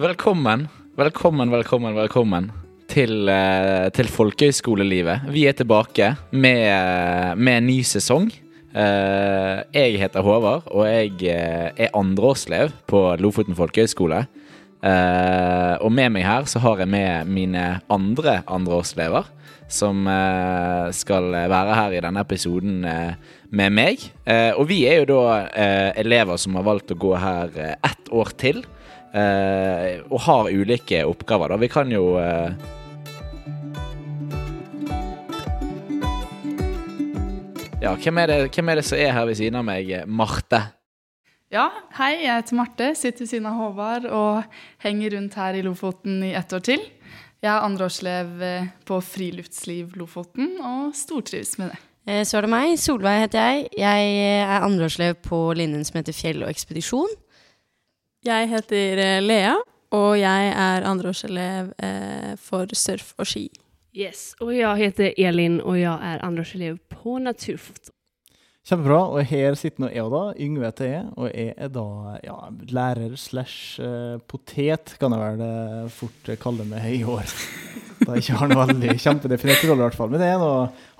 Velkommen, velkommen, velkommen, velkommen til, eh, til folkehøyskolelivet. Vi er tilbake med, eh, med en ny sesong. Eh, jeg heter Håvard, og jeg er andreårslev på Lofoten folkehøgskole. Eh, og med meg her så har jeg med mine andre andreårselever, som eh, skal være her i denne episoden eh, med meg. Og vi er jo da elever som har valgt å gå her ett år til. og har ulike oppgaver. Da. Vi kan jo Ja, hvem er, det, hvem er det som er her ved siden av meg? Marte. Ja, hei, jeg heter Marte, sitter ved siden av Håvard og henger rundt her i Lofoten i ett år til. Jeg er andreårselev eh, på Friluftsliv Lofoten og stortrives med det. Eh, Så er det meg. Solveig heter jeg. Jeg er andreårselev på linjen som heter Fjell og ekspedisjon. Jeg heter eh, Lea, og jeg er andreårselev eh, for surf og ski. Yes, og jeg heter Elin, og jeg er andreårselev på Naturfoto. Kjempebra. Og her sitter nå jeg da, Yngve heter jeg, og jeg er da ja, lærer slash eh, potet, kan jeg vel eh, fort kalle meg i år. Da jeg ikke har noe veldig kjempedefinert rolle, i hvert fall. Men jeg nå,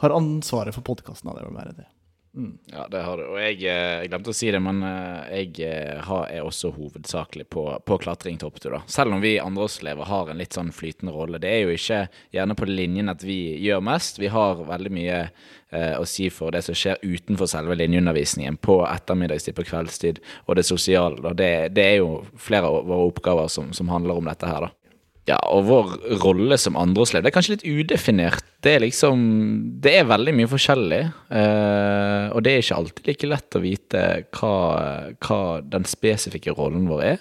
har ansvaret for podkasten. Det vel bare det. Mm. Ja, det har du. Og jeg, eh, jeg glemte å si det, men eh, jeg eh, har, er også hovedsakelig på, på klatring til da. Selv om vi andreårselever har en litt sånn flytende rolle. Det er jo ikke gjerne på linjen at vi gjør mest. Vi har veldig mye eh, å si for det som skjer utenfor selve linjeundervisningen. På ettermiddagstid, på kveldstid og det sosiale. Det, det er jo flere av våre oppgaver som, som handler om dette her, da. Ja, og vår rolle som andreårselev, er kanskje litt udefinert. Det er liksom Det er veldig mye forskjellig. eh, og det er ikke alltid like lett å vite hva, hva den spesifikke rollen vår er.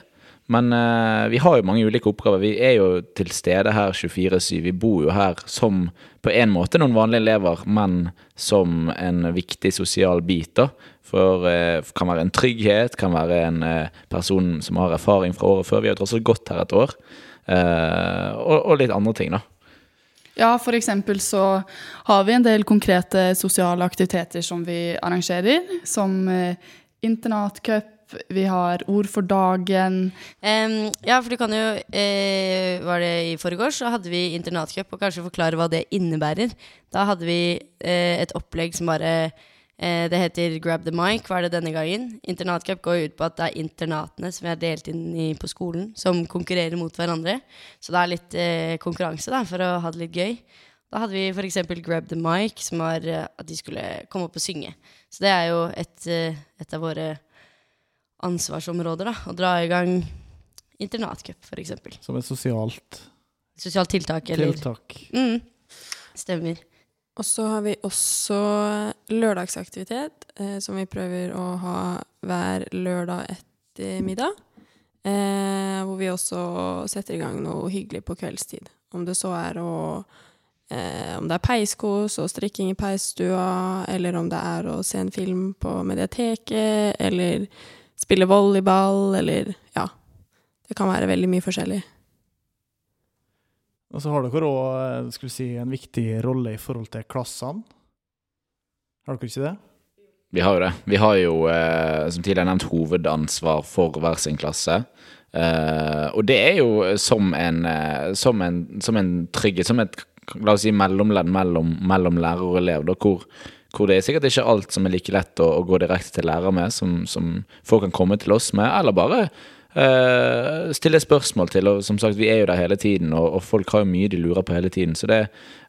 Men eh, vi har jo mange ulike oppgaver. Vi er jo til stede her 24-7. Vi bor jo her som på en måte noen vanlige elever, men som en viktig sosial bit. da. For eh, kan være en trygghet, kan være en eh, person som har erfaring fra året før. Vi har tross alt gått her et år. Eh, og, og litt andre ting, da. Ja, eksempel så har vi en del konkrete sosiale aktiviteter som vi arrangerer, som eh, internatcup, vi har Ord for dagen. Um, ja, for du kan jo eh, Var det i forgårs, så hadde vi internatcup, og kanskje forklare hva det innebærer. Da hadde vi eh, et opplegg som bare Det heter Grab the mic, hva er det denne gangen? Internatcup går ut på at det er internatene som vi har delt inn i på skolen, som konkurrerer mot hverandre. Så det er litt eh, konkurranse, da, for å ha det litt gøy. Da hadde vi f.eks. Grab the mic, som var eh, at de skulle komme opp og synge. Så det er jo et, eh, et av våre ansvarsområder, da. Å dra i gang internatcup, f.eks. Som et sosialt Sosialt tiltak, eller tiltak. Mm. Stemmer. Og så har vi også lørdagsaktivitet, eh, som vi prøver å ha hver lørdag ettermiddag. Eh, hvor vi også setter i gang noe hyggelig på kveldstid. Om det så er å eh, Om det er peiskos og strikking i peisstua, eller om det er å se en film på mediateket, eller spille volleyball, eller Ja. Det kan være veldig mye forskjellig. Og så har dere òg si, en viktig rolle i forhold til klassene. Har dere ikke det? Vi har jo det. Vi har jo, eh, som tidligere nevnt, hovedansvar for hver sin klasse. Eh, og det er jo som en, eh, som en, som en trygghet, som et la oss si mellomledd mellom, mellom lærer og elev, da, hvor, hvor det er sikkert ikke alt som er like lett å, å gå direkte til lærer med, som, som folk kan komme til oss med, eller bare eh, stille spørsmål til. Og som sagt, vi er jo der hele tiden, og, og folk har jo mye de lurer på hele tiden. Så det,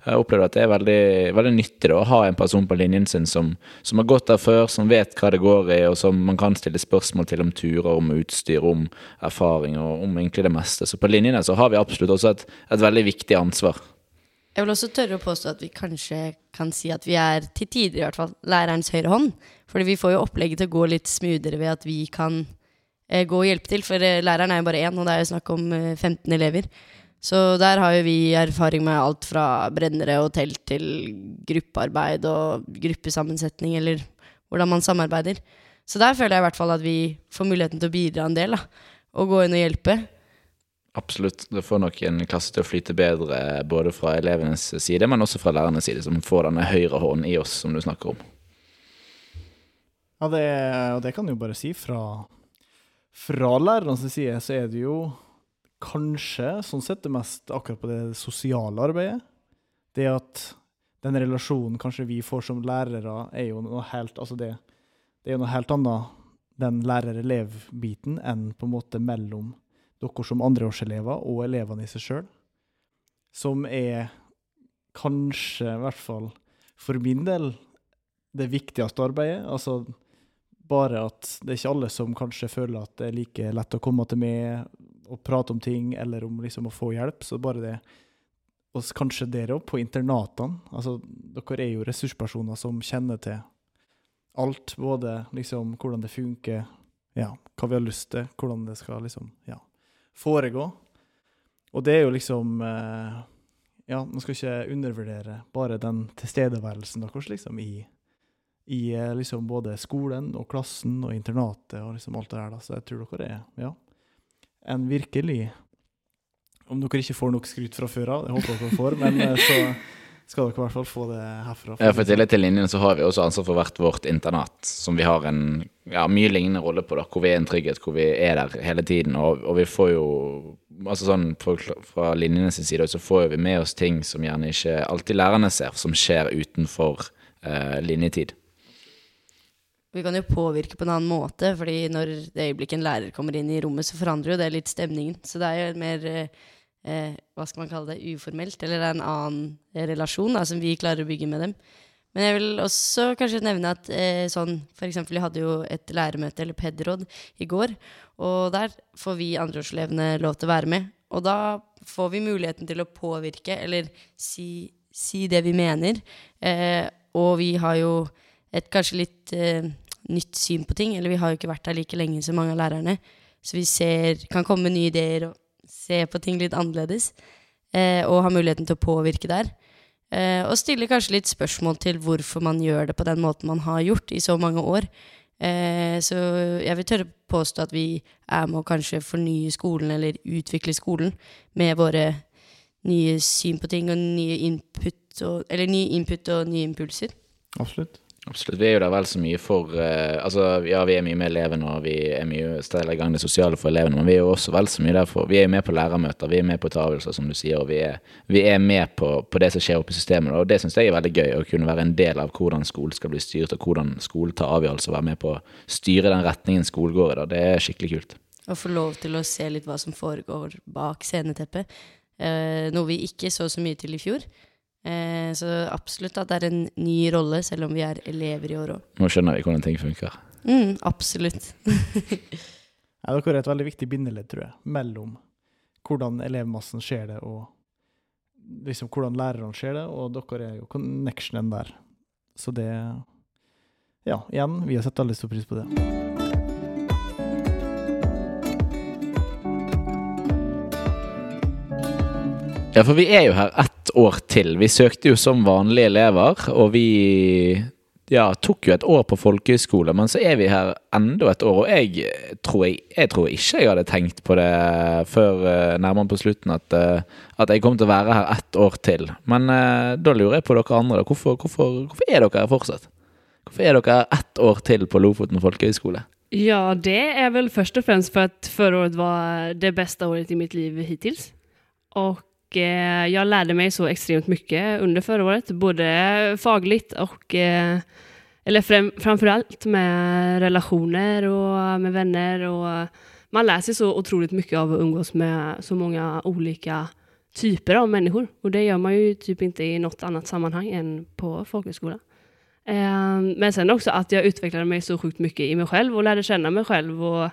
jeg opplever at det er veldig, veldig nyttig da, å ha en person på linjen sin som, som har gått der før, som vet hva det går i, og som man kan stille spørsmål til om turer, om utstyr, om erfaring og om egentlig det meste. Så på linjene så har vi absolutt også et, et veldig viktig ansvar. Jeg vil også tørre å påstå at vi kanskje kan si at vi er, til tider i hvert fall, lærerens høyre hånd. Fordi vi får jo opplegget til å gå litt smoothere ved at vi kan gå og hjelpe til. For eh, læreren er jo bare én, og det er jo snakk om eh, 15 elever. Så der har jo vi erfaring med alt fra brennere og telt til gruppearbeid og gruppesammensetning, eller hvordan man samarbeider. Så der føler jeg i hvert fall at vi får muligheten til å bidra en del, da. Og gå inn og hjelpe. Absolutt. Det får nok en klasse til å flyte bedre både fra elevenes side, men også fra lærernes side, som får denne høyre hånden i oss som du snakker om. Ja, det, og det kan du jo bare si. Fra, fra lærernes side så er det jo kanskje sånn sett det mest akkurat på det sosiale arbeidet. Det at den relasjonen kanskje vi får som lærere, er jo noe helt Altså det, det er noe helt annet, den lærer-elev-biten, enn på en måte mellom dere som andreårselever og elevene i seg sjøl. Som er kanskje, i hvert fall for min del, det viktigste arbeidet. Altså bare at det er ikke alle som kanskje føler at det er like lett å komme til meg og prate om ting, eller om liksom å få hjelp. Så bare det Og kanskje dere òg, på internatene. Altså, dere er jo ressurspersoner som kjenner til alt. Både liksom hvordan det funker, ja, hva vi har lyst til, hvordan det skal liksom, ja, foregå. Og det er jo liksom eh, Ja, man skal ikke undervurdere bare den tilstedeværelsen deres liksom i i eh, liksom både skolen og klassen og internatet og liksom alt det der. Da. Så jeg tror dere er ja, en virkelig Om dere ikke får nok skryt fra før av, det håper dere får, men eh, så skal dere i hvert fall få det herfra. Ja, for I tillegg til linjene så har vi også ansvar for hvert vårt internat, som vi har en ja, mye lignende rolle på. da, Hvor vi er en trygghet, hvor vi er der hele tiden. Og, og vi får jo altså sånn Fra linjenes side så får vi med oss ting som gjerne ikke alltid lærerne ser, som skjer utenfor eh, linjetid. Vi kan jo påvirke på en annen måte, fordi når det øyeblikket en lærer kommer inn i rommet, så forandrer jo det litt stemningen. Så det er jo mer eh, hva skal man kalle det, uformelt, eller det er en annen relasjon da, som vi klarer å bygge med dem. Men jeg vil også kanskje nevne at eh, sånn, eksempel, vi hadde jo et læremøte, eller PED-råd, i går. Og der får vi andreårselevene lov til å være med. Og da får vi muligheten til å påvirke, eller si, si det vi mener. Eh, og vi har jo et kanskje litt eh, nytt syn på ting. Eller vi har jo ikke vært der like lenge som mange av lærerne. Så vi ser, kan komme med nye ideer og se på ting litt annerledes. Eh, og ha muligheten til å påvirke der. Eh, og stille kanskje litt spørsmål til hvorfor man gjør det på den måten man har gjort i så mange år. Eh, så jeg vil tørre påstå at vi er med å kanskje fornye skolen, eller utvikle skolen, med våre nye syn på ting og nye input og, eller nye input og nye impulser. Absolutt. Absolutt. Vi er jo der vel så mye for uh, Altså, ja, vi er mye med elevene, og vi er mye steller i gang det sosiale for elevene, men vi er jo også vel så mye der for Vi er jo med på lærermøter, vi er med på tavelser, som du sier, og vi er, vi er med på, på, det som skjer oppe i systemet. Og det syns jeg er veldig gøy, å kunne være en del av hvordan skolen skal bli styrt, og hvordan skolen tar avgjørelser, og være med på å styre den retningen skolen går i. da. Det er skikkelig kult. Å få lov til å se litt hva som foregår bak sceneteppet. Uh, noe vi ikke så så mye til i fjor. Eh, så absolutt at det er en ny rolle, selv om vi er elever i år òg. Nå skjønner vi hvordan ting funker. Mm, absolutt. ja, dere er et veldig viktig bindeledd, tror jeg, mellom hvordan elevmassen ser det, og liksom hvordan lærerne ser det, og dere er jo connectionen der. Så det Ja, igjen, vi har sett veldig stor pris på det. Ja, for vi er jo her ett år til. Vi søkte jo som vanlige elever, og vi ja, tok jo et år på folkehøyskole, men så er vi her enda et år. Og jeg tror, jeg, jeg tror ikke jeg hadde tenkt på det før uh, nærmere på slutten, at, uh, at, jeg kom til å være her ett år til. Men uh, da lurer jeg på dere andre. Hvorfor, hvorfor, hvorfor, er dere her fortsatt? Hvorfor er dere her ett år til på Lofoten folkehøgskole? Ja, det er vel først og fremst for at forrige år var det beste året i mitt liv hittil. Og Eh, jag lärde mig så extremt mycket under förra året, både fagligt och eh, eller fram, framförallt med relationer och med vänner. Och man lär sig så otroligt mycket av att umgås med så många olika typer av människor. Och det gör man ju typ inte i något annat sammanhang än på folkhögskola. Eh, men sen också att jag utvecklade mig så sjukt mycket i mig själv och lärde känna mig själv och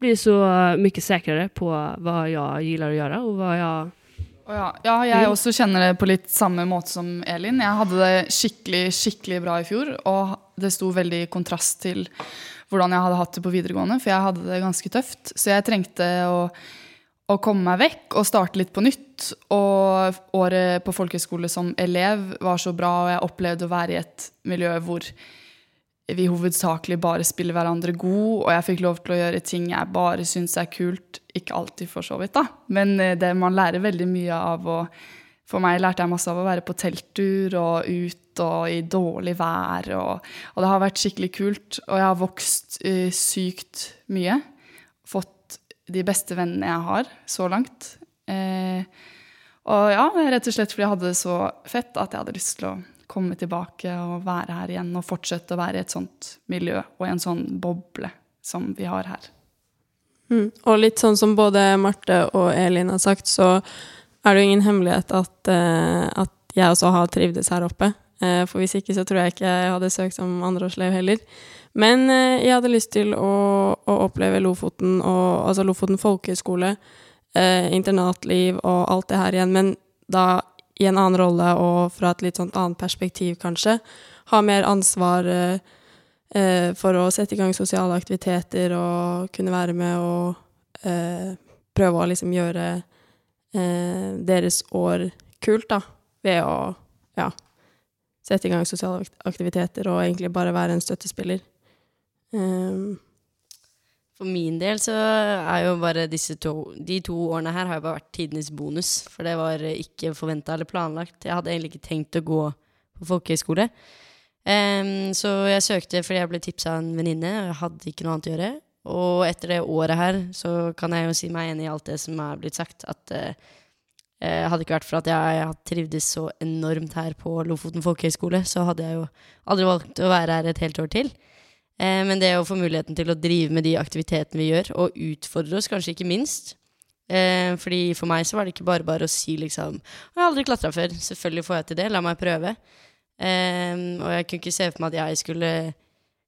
blir så mycket säkrare på vad jag gillar att göra och vad jag ja. ja. jeg mm. også kjenner det på litt samme måte som Elin. Jeg hadde det skikkelig, skikkelig bra i fjor, og det sto veldig i kontrast til hvordan jeg hadde hatt det på videregående, for jeg hadde det ganske tøft. Så jeg trengte å, å komme meg vekk og starte litt på nytt. Og året på folkehøyskole som elev var så bra, og jeg opplevde å være i et miljø hvor vi hovedsakelig bare spiller hverandre god, og jeg fikk lov til å gjøre ting jeg bare syns er kult. Ikke alltid, for så vidt, da. Men eh, det, man lærer veldig mye av å For meg lærte jeg masse av å være på telttur og ut og i dårlig vær. Og, og det har vært skikkelig kult. Og jeg har vokst uh, sykt mye. Fått de beste vennene jeg har så langt. Uh, og ja, rett og slett fordi jeg hadde det så fett at jeg hadde lyst til å komme tilbake og være her igjen og fortsette å være i et sånt miljø og i en sånn boble som vi har her. Mm. Og litt sånn som både Marte og Elin har sagt, så er det jo ingen hemmelighet at, uh, at jeg også har trivdes her oppe. Uh, for hvis ikke så tror jeg ikke jeg hadde søkt som andreårselev heller. Men uh, jeg hadde lyst til å, å oppleve Lofoten, og, altså Lofoten folkehøgskole, internatliv og alt det her igjen. Men da i en annen rolle og fra et litt sånt annet perspektiv, kanskje. Ha mer ansvar eh, eh, for å sette i gang sosiale aktiviteter og kunne være med og eh, prøve å liksom gjøre eh, deres år kult, da, ved å ja, sette i gang sosiale aktiviteter og egentlig bare være en støttespiller. Um, for min del så er jo bare disse to De to årene her har jo bare vært tidenes bonus. For det var ikke forventa eller planlagt. Jeg hadde egentlig ikke tenkt å gå på folkehøyskole. Um, så jeg søkte fordi jeg ble tipsa av en venninne, og jeg hadde ikke noe annet å gjøre. Og etter det året her så kan jeg jo si meg enig i alt det som er blitt sagt. At uh, hadde ikke vært for at jeg, jeg trivdes så enormt her på Lofoten folkehøgskole, så hadde jeg jo aldri valgt å være her et helt år til. Eh, men det å få muligheten til å drive med de aktivitetene vi gjør, og utfordre oss, kanskje ikke minst. Eh, fordi For meg så var det ikke bare bare å si liksom 'Jeg har aldri klatra før. Selvfølgelig får jeg til det. La meg prøve.' Eh, og jeg kunne ikke se for meg at jeg skulle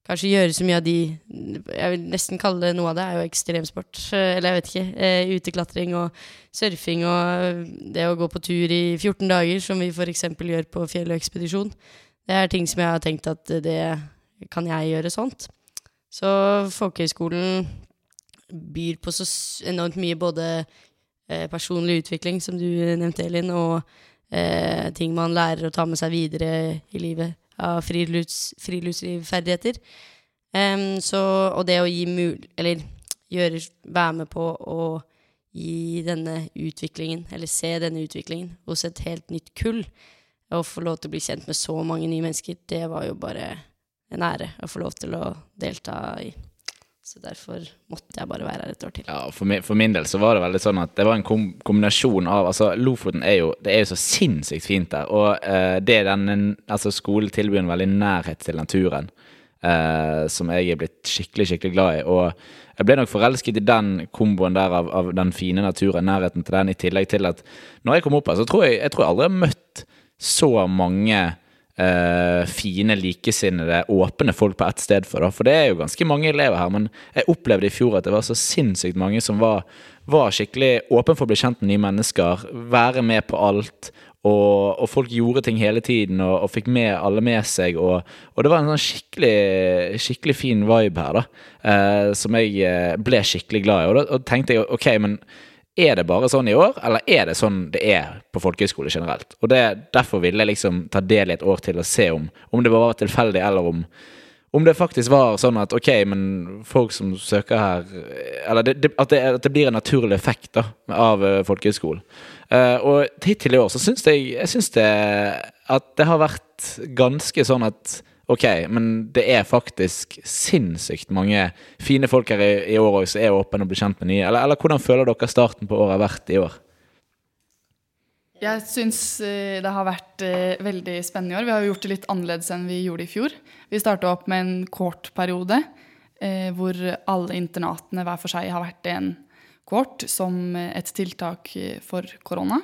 kanskje gjøre så mye av de Jeg vil nesten kalle det noe av det er jo ekstremsport. Eller jeg vet ikke. Uteklatring og surfing og det å gå på tur i 14 dager, som vi f.eks. gjør på fjellekspedisjon. Det er ting som jeg har tenkt at det kan jeg gjøre sånt? Så folkehøyskolen byr på så enormt mye både eh, personlig utvikling, som du nevnte, Elin, og eh, ting man lærer å ta med seg videre i livet av friluftslivferdigheter. Um, og det å gi mul... Eller gjøre, være med på å gi denne utviklingen, eller se denne utviklingen, hos et helt nytt kull, og få lov til å bli kjent med så mange nye mennesker, det var jo bare en ære å få lov til å delta i. Så derfor måtte jeg bare være her et år til. Ja, for min, for min del så var det veldig sånn at det var en kom kombinasjon av Altså, Lofoten er jo Det er jo så sinnssykt fint der. Og uh, det den Altså, skolen tilbyr en veldig nærhet til naturen. Uh, som jeg er blitt skikkelig, skikkelig glad i. Og jeg ble nok forelsket i den komboen der av, av den fine naturen, nærheten til den, i tillegg til at når jeg kom opp her, så tror jeg, jeg tror jeg aldri har møtt så mange uh, fine, likesinnede, åpne folk på ett sted for. Da. For det er jo ganske mange elever her. Men jeg opplevde i fjor at det var så sinnssykt mange som var, var skikkelig åpne for å bli kjent med nye mennesker. Være med på alt. Og, og folk gjorde ting hele tiden og, og fikk med alle med seg. Og, og, det var en sånn skikkelig, skikkelig fin vibe her, da. Eh, som jeg eh, ble skikkelig glad i. Og da og tenkte jeg ok, men er det bare sånn i år, eller er det sånn det er på folkehøyskole generelt? Og det, Derfor ville jeg liksom ta del i et år til å se om, om det var tilfeldig, eller om, om det faktisk var sånn at ok, men folk som søker her Eller det, det, at, det, at, det, blir en naturlig effekt da, av uh, folkehøyskolen. Uh, og hittil i år så syns jeg, jeg synes det at det har vært ganske sånn at ok, men det er faktisk sinnssykt mange fine folk her i, i år òg som er åpne og blir kjent med nye. Eller, eller, hvordan føler dere starten på året har vært i år? Jeg syns eh, det har vært uh, veldig spennende i år. Vi har gjort det litt annerledes enn vi gjorde i fjor. Vi starta opp med en kort periode uh, hvor alle internatene hver for seg har vært en kort som et tiltak for korona.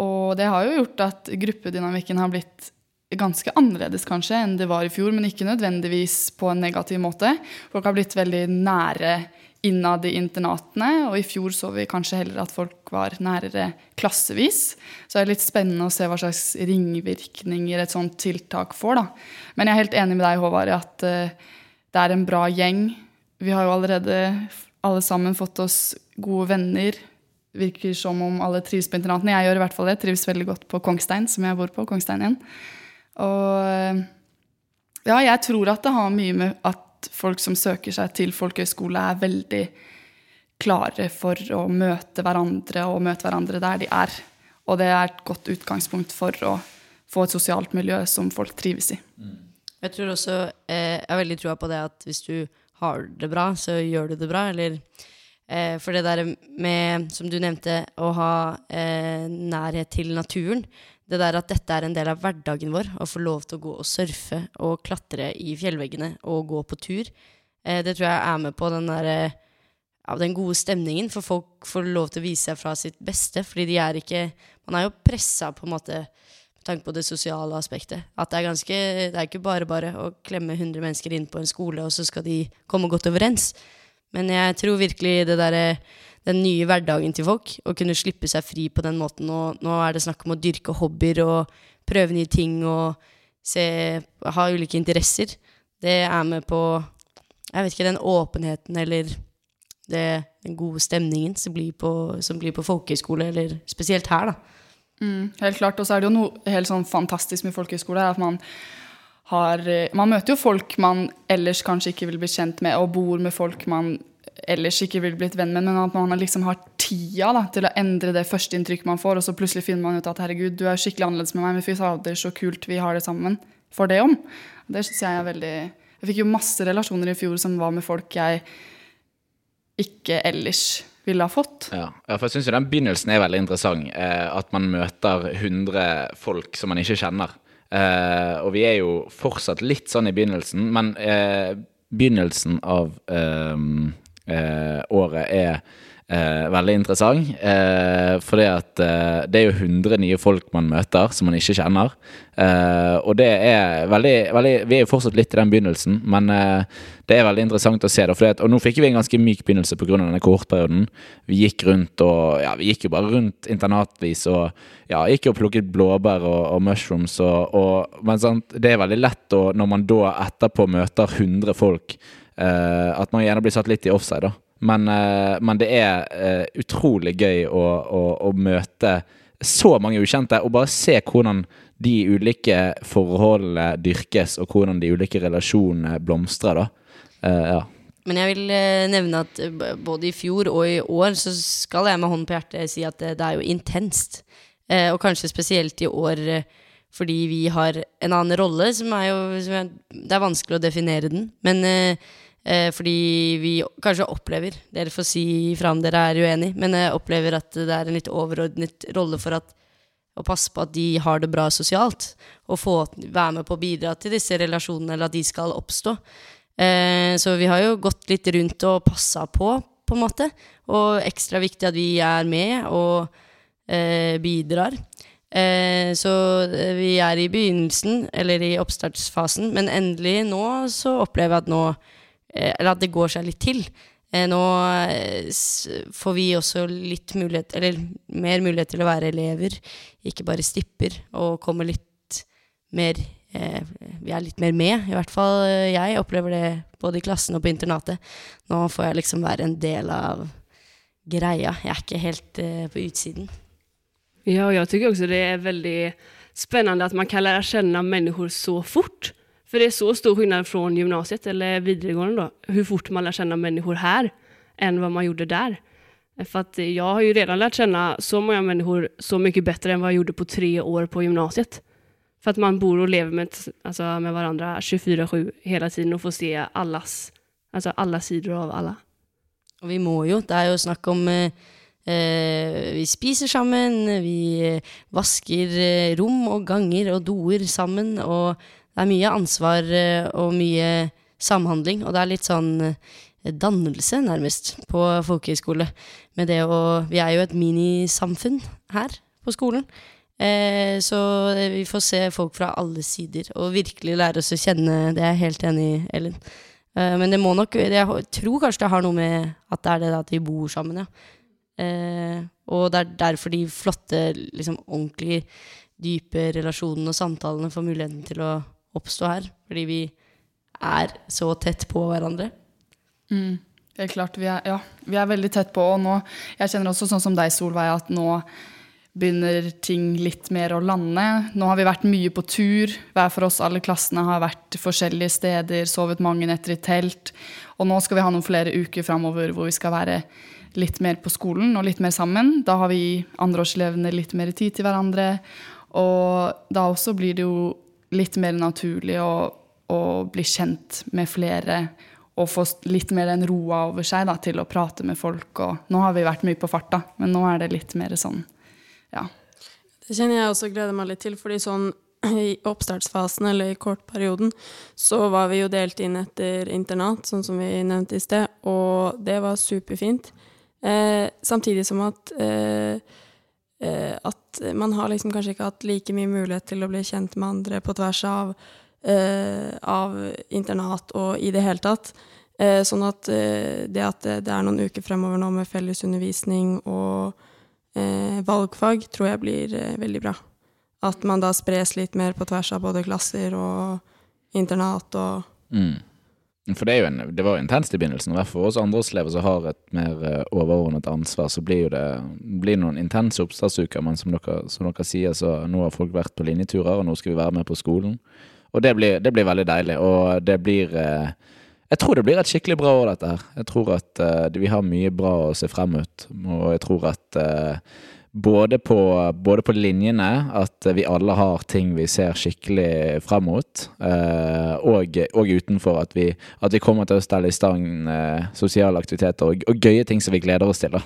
Og det har jo gjort at gruppedynamikken har blitt ganske annerledes kanskje enn det var i fjor, men ikke nødvendigvis på en negativ måte. Folk har blitt veldig nære innad i internatene, og i fjor så vi kanskje heller at folk var nærere klassevis. Så det er litt spennende å se hva slags ringvirkninger et sånt tiltak får. da. Men jeg er helt enig med deg, Håvard, i at uh, det er en bra gjeng. Vi har jo allerede alle sammen fått oss gode venner. Virker som om alle trives på internatene. Jeg gjør i hvert fall det. Trives veldig godt på Kongstein, som jeg bor på. Kongstein 1. Og ja, jeg tror at det har mye med at folk som søker seg til folkehøyskole, er veldig klare for å møte hverandre og møte hverandre der de er. Og det er et godt utgangspunkt for å få et sosialt miljø som folk trives i. Jeg tror også eh, Jeg har veldig troa på det at hvis du har det bra, så gjør du det bra. Eller eh, For det der med, som du nevnte, å ha eh, nærhet til naturen. Det der at dette er en del av hverdagen vår, å få lov til å gå og surfe og klatre i fjellveggene og gå på tur, eh, det tror jeg er med på den derre ja, den gode stemningen, for folk får lov til å vise seg fra sitt beste. Fordi de er ikke Man er jo pressa på en måte med tanke på det sosiale aspektet. At det er ganske Det er ikke bare bare å klemme 100 mennesker inn på en skole, og så skal de komme godt overens. Men jeg tror virkelig det derre den nye hverdagen til folk, å kunne slippe seg fri på den måten. Og nå er det snakk om å dyrke hobbyer og prøve nye ting og se, ha ulike interesser. Det er med på jeg vet ikke, den åpenheten eller det, den gode stemningen som blir på, som blir på folkehøyskole, eller spesielt her, da. Mm, helt klart. Og så er det jo noe helt sånn fantastisk med folkehøyskole. at man har Man møter jo folk man ellers kanskje ikke vil bli kjent med, og bor med folk man ellers ikke ville blitt venn med, men at man liksom har tida da, til å endre det første inntrykket man får, og så plutselig finner man ut at herregud, du er skikkelig annerledes med meg, men fy fader, så kult vi har det sammen. For det om. Det syns jeg er veldig Jeg fikk jo masse relasjoner i fjor som var med folk jeg ikke ellers ville ha fått. Ja, for jeg syns jo den begynnelsen er veldig interessant. Eh, at man møter 100 folk som man ikke kjenner. Eh, og vi er jo fortsatt litt sånn i begynnelsen, men eh, begynnelsen av eh, året er Eh, veldig interessant. Eh, fordi at eh, det er jo 100 nye folk man møter som man ikke kjenner. Eh, og det er veldig, veldig Vi er jo fortsatt litt i den begynnelsen, men eh, det er veldig interessant å se. det. At, og nå fikk vi en ganske myk begynnelse pga. denne kohortperioden. Vi gikk rundt og Ja, vi gikk jo bare rundt internatvis og ja, gikk og plukket blåbær og, og mushrooms og, og Men sant, det er veldig lett å, når man da etterpå møter 100 folk, eh, at man gjerne blir satt litt i offside, da. Men, uh, men det er uh, utrolig gøy å, å, å, møte så mange ukjente, og bare se hvordan de ulike forholdene dyrkes, og hvordan de ulike relasjonene blomstrer. da. Uh, ja. Men jeg vil nevne at både i fjor og i år så skal jeg med hånden på hjertet si at det, det er jo intenst. og kanskje spesielt i år fordi vi har en annen rolle, som er jo som er, Det er vanskelig å definere den. Men Eh, fordi vi kanskje opplever Dere får si fra om dere er uenig, men jeg opplever at det er en litt overordnet rolle for at, å passe på at de har det bra sosialt. Og få være med på å bidra til disse relasjonene, eller at de skal oppstå. Eh, så vi har jo gått litt rundt og passa på, på en måte. Og ekstra viktig at vi er med og eh, bidrar. Eh, så vi er i begynnelsen, eller i oppstartsfasen, men endelig nå så opplever jeg at nå Eh, eller at det går seg litt til. Eh, nå eh, får vi også litt mulighet, eller mer mulighet til å være elever, ikke bare stipper, og komme litt mer Vi er litt mer med, i hvert fall jeg opplever det både i klassen og på internatet. Nå får jeg liksom være en del av greia. Jeg er ikke helt på utsiden. Ja, og jeg syns også det er veldig spennende at man kan lære kjenne mennesker så fort. För det är så stor skillnad från gymnasiet eller videregående då, hur fort man lär känna människor här än vad man gjorde där. För att jag har ju redan lärt känna så många människor så mycket bättre än vad jag gjorde på tre år på gymnasiet. För att man bor och lever med, alltså med varandra 24-7 hela tiden og får se allas, altså alle sider av alle. Og vi må jo. Det er jo snakk om eh, eh Vi spiser sammen, vi vasker eh, rom og ganger og doer sammen. og det er mye ansvar eh, og mye samhandling, og det er litt sånn eh, dannelse, nærmest, på folkehøyskole. Med det å Vi er jo et minisamfunn her på skolen. Eh, så vi får se folk fra alle sider, og virkelig lære oss å kjenne Det er jeg helt enig i, Ellen. Eh, men det må nok Jeg tror kanskje det har noe med at det er det at vi bor sammen, ja. Eh, og det er derfor de flotte, liksom ordentlig dype relasjonene og samtalene får muligheten til å oppstå her. Fordi vi er så tett på hverandre. Mm, det er klart. Vi er, ja, vi er veldig tett på. Og nå Jeg kjenner også sånn som deg, Solveig, at nå begynner ting litt mer å lande. Nå har vi vært mye på tur. Hver for oss, alle klassene har vært forskjellige steder, sovet mange netter i telt. Og nå skal vi ha noen flere uker framover hvor vi skal være litt mer på skolen og litt mer sammen. Da har vi andreårselevene litt mer tid til hverandre. Og da også blir det jo litt mer naturlig å, å bli kjent med flere og få litt mer den roa over seg da, til å prate med folk. Og nå har vi vært mye på farta, men nå er det litt mer sånn, ja. Det kjenner jeg også gleder meg litt til, fordi sånn i oppstartsfasen eller i kortperioden så var vi jo delt inn etter internat, sånn som vi nevnte i sted, og det var superfint. Eh, samtidig som at eh, at man har liksom kanskje ikke hatt like mye mulighet til å bli kjent med andre på tvers av Eh, av internat og i det hele tatt. Eh, sånn at eh, det at det er noen uker fremover nå med fellesundervisning og valgfag, tror jeg blir veldig bra. At man da spres litt mer på tvers av både klasser og internat og mm. For det, en, det, var jo intenst i begynnelsen. I hvert for oss andreårselever som har et mer overordnet ansvar, så blir jo det blir noen intense oppstartsuker. Men som dere, som dere sier, så nå har folk vært på linjeturer, og nå skal vi være med på skolen. Og det blir, det blir, veldig deilig. Og det blir eh, Jeg tror det blir et skikkelig bra år, dette her. Jeg tror at eh, vi har mye bra å se frem mot. Og jeg tror at eh, både på, både på, linjene, at vi alle har ting vi ser skikkelig frem mot, og, og, utenfor at vi, at vi, kommer til å stelle i stand sosiale aktiviteter og, og, gøye ting som vi gleder oss til. da.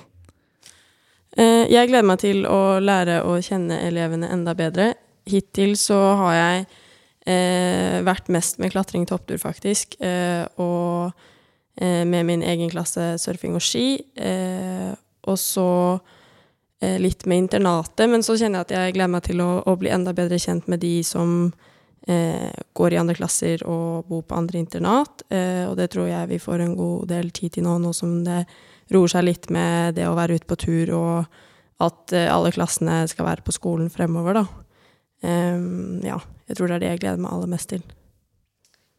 Jeg gleder meg til å lære å kjenne elevene enda bedre. Hittil så har jeg Eh, vært mest med klatring topptur, faktisk. Eh, og eh, med min egen klasse surfing og ski. Eh, og så eh, litt med internatet. Men så kjenner jeg at jeg gleder meg til å, å bli enda bedre kjent med de som eh, går i andre klasser og bor på andre internat. og det tror jeg vi får en god del tid til nå, nå som det roer seg litt med det å være ute på tur, og at alle klassene skal være på skolen fremover, da. Um, ja, jeg tror det er det jeg gleder meg aller mest til.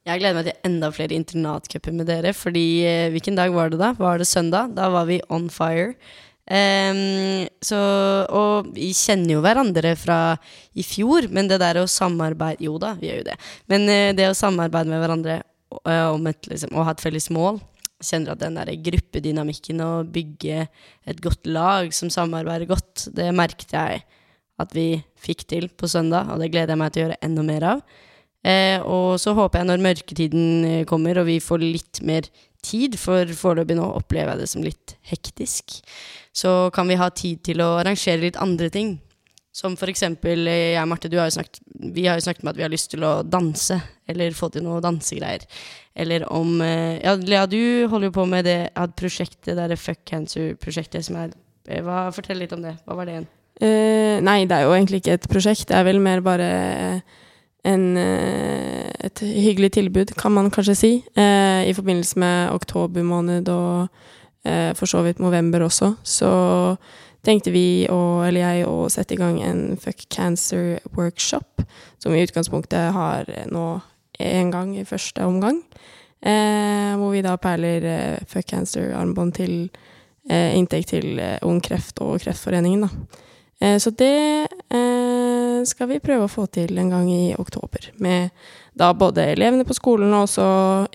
Jeg gleder meg til enda flere internatcuper med dere. Fordi eh, hvilken dag var det da? Var det søndag? Da var vi on fire. Um, så, og vi kjenner jo hverandre fra i fjor, men det der å samarbeide Jo da, vi gjør jo det. Men uh, det å samarbeide med hverandre uh, om et, liksom, og ha et felles mål Kjenner at den der gruppedynamikken og bygge et godt lag som samarbeider godt, det merket jeg at vi fikk til på søndag, og det gleder jeg meg til å gjøre enda mer av. Eh, og så håper jeg når mørketiden kommer og vi får litt mer tid, for foreløpig nå opplever jeg det som litt hektisk, så kan vi ha tid til å arrangere litt andre ting. Som for eksempel eh, jeg og Marte, har snakket, vi har jo snakket med at vi har lyst til å danse, eller få til noe dansegreier. Eller om eh, Ja, Lea, du holder jo på med det prosjektet, det derre Fuck Cancer-prosjektet som er hva, Fortell litt om det. Hva var det igjen? Uh, nei, det er jo egentlig ikke et prosjekt. Det er vel mer bare en, uh, et hyggelig tilbud, kan man kanskje si. Uh, I forbindelse med oktober måned og for så vidt november også, så tenkte vi, og, eller jeg, å sette i gang en Fuck Cancer-workshop, som i utgangspunktet har nå én gang i første omgang. hvor vi da perler Fuck Cancer-armbånd til inntekt til Ung Kreft og Kreftforeningen, da. Eh, så det eh, skal vi prøve å få til en gang i oktober. Med da både elevene på skolen og også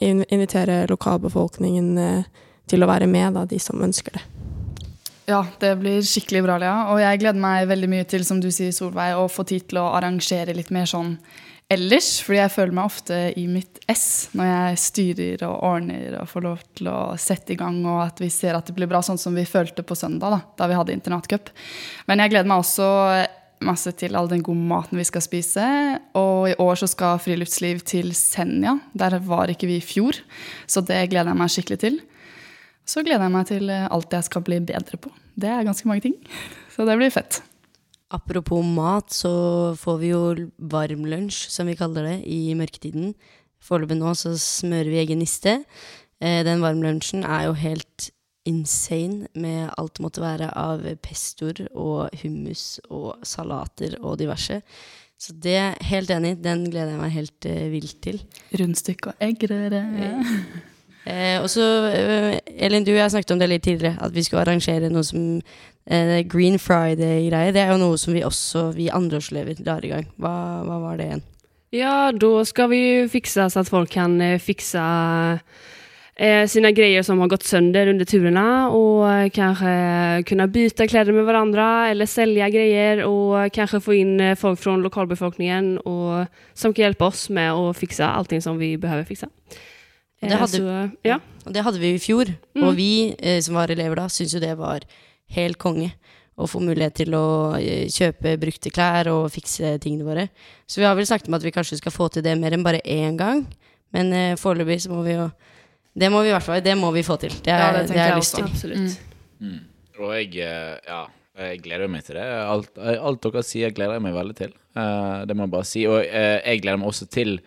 invitere lokalbefolkningen eh, til å være med, da, de som ønsker det. Ja, det blir skikkelig bra, Lea. Og jeg gleder meg veldig mye til, som du sier, Solveig, å få tid til å arrangere litt mer sånn ellers. Fordi jeg føler meg ofte i mitt ess når jeg styrer og ordner og får lov til å sette i gang, og at vi ser at det blir bra, sånn som vi følte på søndag, da, da vi hadde internatcup. Men jeg gleder meg også masse til all den gode maten vi skal spise. Og i år så skal Friluftsliv til Senja. Der var ikke vi i fjor, så det gleder jeg meg skikkelig til. Så gleder jeg meg til alt jeg skal bli bedre på. Det er ganske mange ting. Så det blir fett. Apropos mat, så får vi jo varm lunsj, som vi kaller det, i mørketiden. Foreløpig nå så smører vi egen niste. Eh, den varmlunsjen er jo helt insane med alt det måtte være av pestoer og hummus og salater og diverse. Så det er helt enig, den gleder jeg meg helt uh, vilt til. Rundstykke og eggerøre. Eh, og så, eh, Elin, du og jeg snakket om det litt tidligere, at vi skulle arrangere noe som eh, Green Friday-greier. Det er jo noe som vi også, vi andreårselever, drar i gang. Hva, hva var det igjen? Ja, da skal vi fixa så at folk kan eh, fixa eh, sina grejer som har gått sönder under turerna och kanskje kanske kunna byta kläder med varandra eller sälja grejer och kanske få in eh, folk från lokalbefolkningen och, som kan hjälpa oss med att fixa allting som vi behöver fixa. Det hadde, så, ja. Det hadde vi i fjor, Mm. og vi eh, som var elever da, syntes jo det var helt konge. Å få mulighet til å eh, kjøpe brukte klær og fikse tingene våre. Så vi har vel snakket om at vi kanskje skal få til det mer enn bare én gang. Men eh, foreløpig så må vi jo Det må vi i hvert fall Det må vi få til. Det, er, Ja, det det, har jeg jeg lyst til. Absolutt. Mm. Og jeg, eh, ja, jeg gleder meg til det. Alt, eh, alt dere sier, gleder jeg meg veldig til. Uh, det må jeg bare si. Og uh, jeg gleder meg også til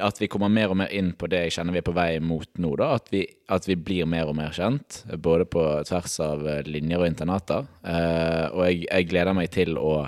at vi kommer mer og mer inn på det jeg kjenner vi er på vei mot nå. da, At vi, at vi blir mer og mer kjent, både på tvers av linjer og internater. Uh, og jeg, jeg gleder meg til å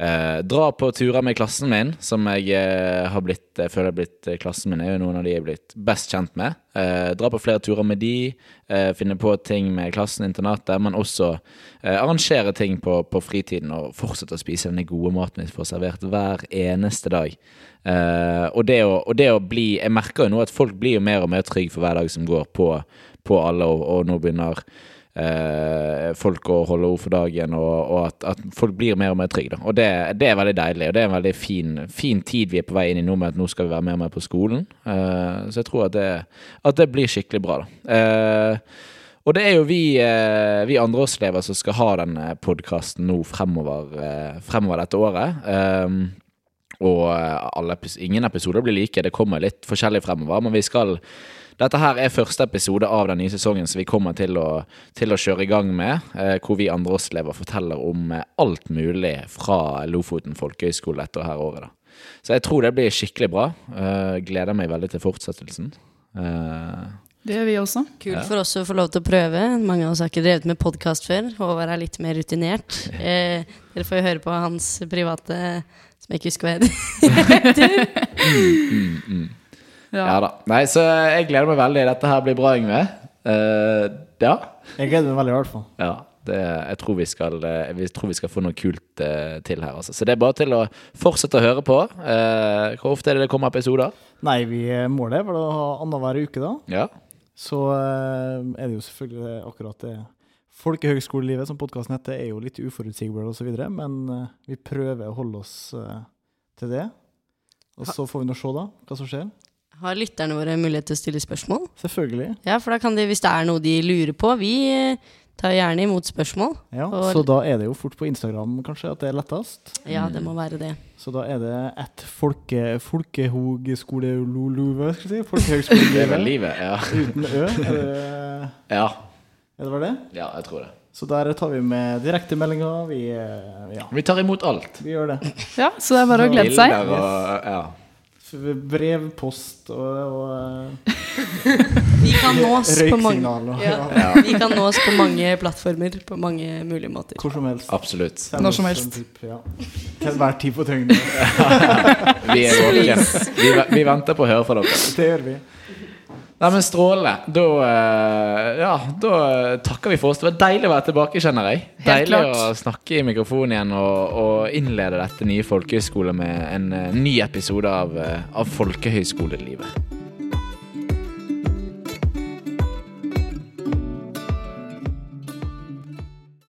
eh, dra på turer med klassen min, som jeg eh, har blitt, jeg føler har blitt eh, Klassen min er jo noen av de jeg er blitt best kjent med. Eh, dra på flere turer med de, eh, finne på ting med klassen, internatet, men også eh, arrangere ting på, på fritiden og fortsette å spise denne gode maten vi får servert hver eneste dag. Og, det å, og det å bli Jeg merker jo nå at folk blir jo mer og mer trygge for hver dag som går på, på alle, og, og nå begynner eh, folk å holde ord for dagen, og, og at, at folk blir mer og mer trygge. Og det, det er veldig deilig, og det er en veldig fin, fin tid vi er på vei inn i nå med at nå skal vi være mer og mer på skolen. Eh, så jeg tror at det, at det blir skikkelig bra, da. Eh, og det er jo vi, andre vi andreårselever som skal ha denne podkasten nå fremover, eh, fremover dette året. Og eh, alle, ingen episoder blir like, det kommer litt forskjellig fremover. Men vi skal Dette her er første episode av den nye sesongen som vi kommer til å, til å kjøre i gang med. Eh, hvor vi andre andreårselever forteller om eh, alt mulig fra Lofoten folkehøgskole dette her året. da. Så jeg tror det blir skikkelig bra. Eh, gleder meg veldig til fortsettelsen. Eh, Det gjør vi også. Kult for oss å få lov til å prøve. Mange av oss har ikke drevet med podkast før. Håvard er litt mer rutinert. Eh, dere får jo høre på hans private som jeg ikke husker hva heter. mm, mm. Ja. Ja da. Nei, så jeg gleder meg veldig. Dette her blir bra, Yngve. Uh, ja. Jeg gleder meg veldig, i hvert fall. ja. Det, jeg tror vi, skal, jeg tror vi skal få noe kult uh, til her. Altså. Så det er bare til å fortsette å høre på. Uh, hvor ofte er det det kommer episoder? Nei, vi målet er vel å ha annenhver uke, da. Ja. Så uh, er det jo selvfølgelig akkurat det Folkehøgskolelivet, som podkasten heter, er jo litt uforutsigbart osv., men eh, vi prøver å holde oss eh, til det. Og så får vi nå se, da, hva som skjer. Har lytterne våre mulighet til å stille spørsmål? Selvfølgelig. Ja, for da kan de, hvis det er noe de lurer på Vi eh, tar gjerne imot spørsmål. Ja, Og- Så da er det jo fort på Instagram, kanskje, at det er lettest. Ja, det må være det. Så da er det ett folke, folkehogskole... Skal vi si? Det er vel livet. Ja. Uten Ø. Er det, ja. er det bare det? ja, jeg tror det. Så der tar vi med direktemeldinger. Vi, eh, ja, Vi tar imot alt. vi gjør det. Ja, så det er bare å glede seg. Bilder og ja. Brev, post og, og eh, Vi kan nås på mange. Og, ja. ja. Vi kan nås på mange plattformer, på mange mulige måter. Hvor som helst. Absolutt. Når som helst. ja. Til enhver tid på døgnet. Vi er. Vi, vi venter på å høre fra dere. Det gjør vi. Nei, men Strålende. Da, eh, ja, da takker vi for oss. Det var deilig å være tilbake, kjenner jeg. Helt Deilig klart. å snakke i mikrofonen igjen og, og innlede dette nye folkehøyskole med en eh, ny episode av, eh, av folkehøyskolelivet.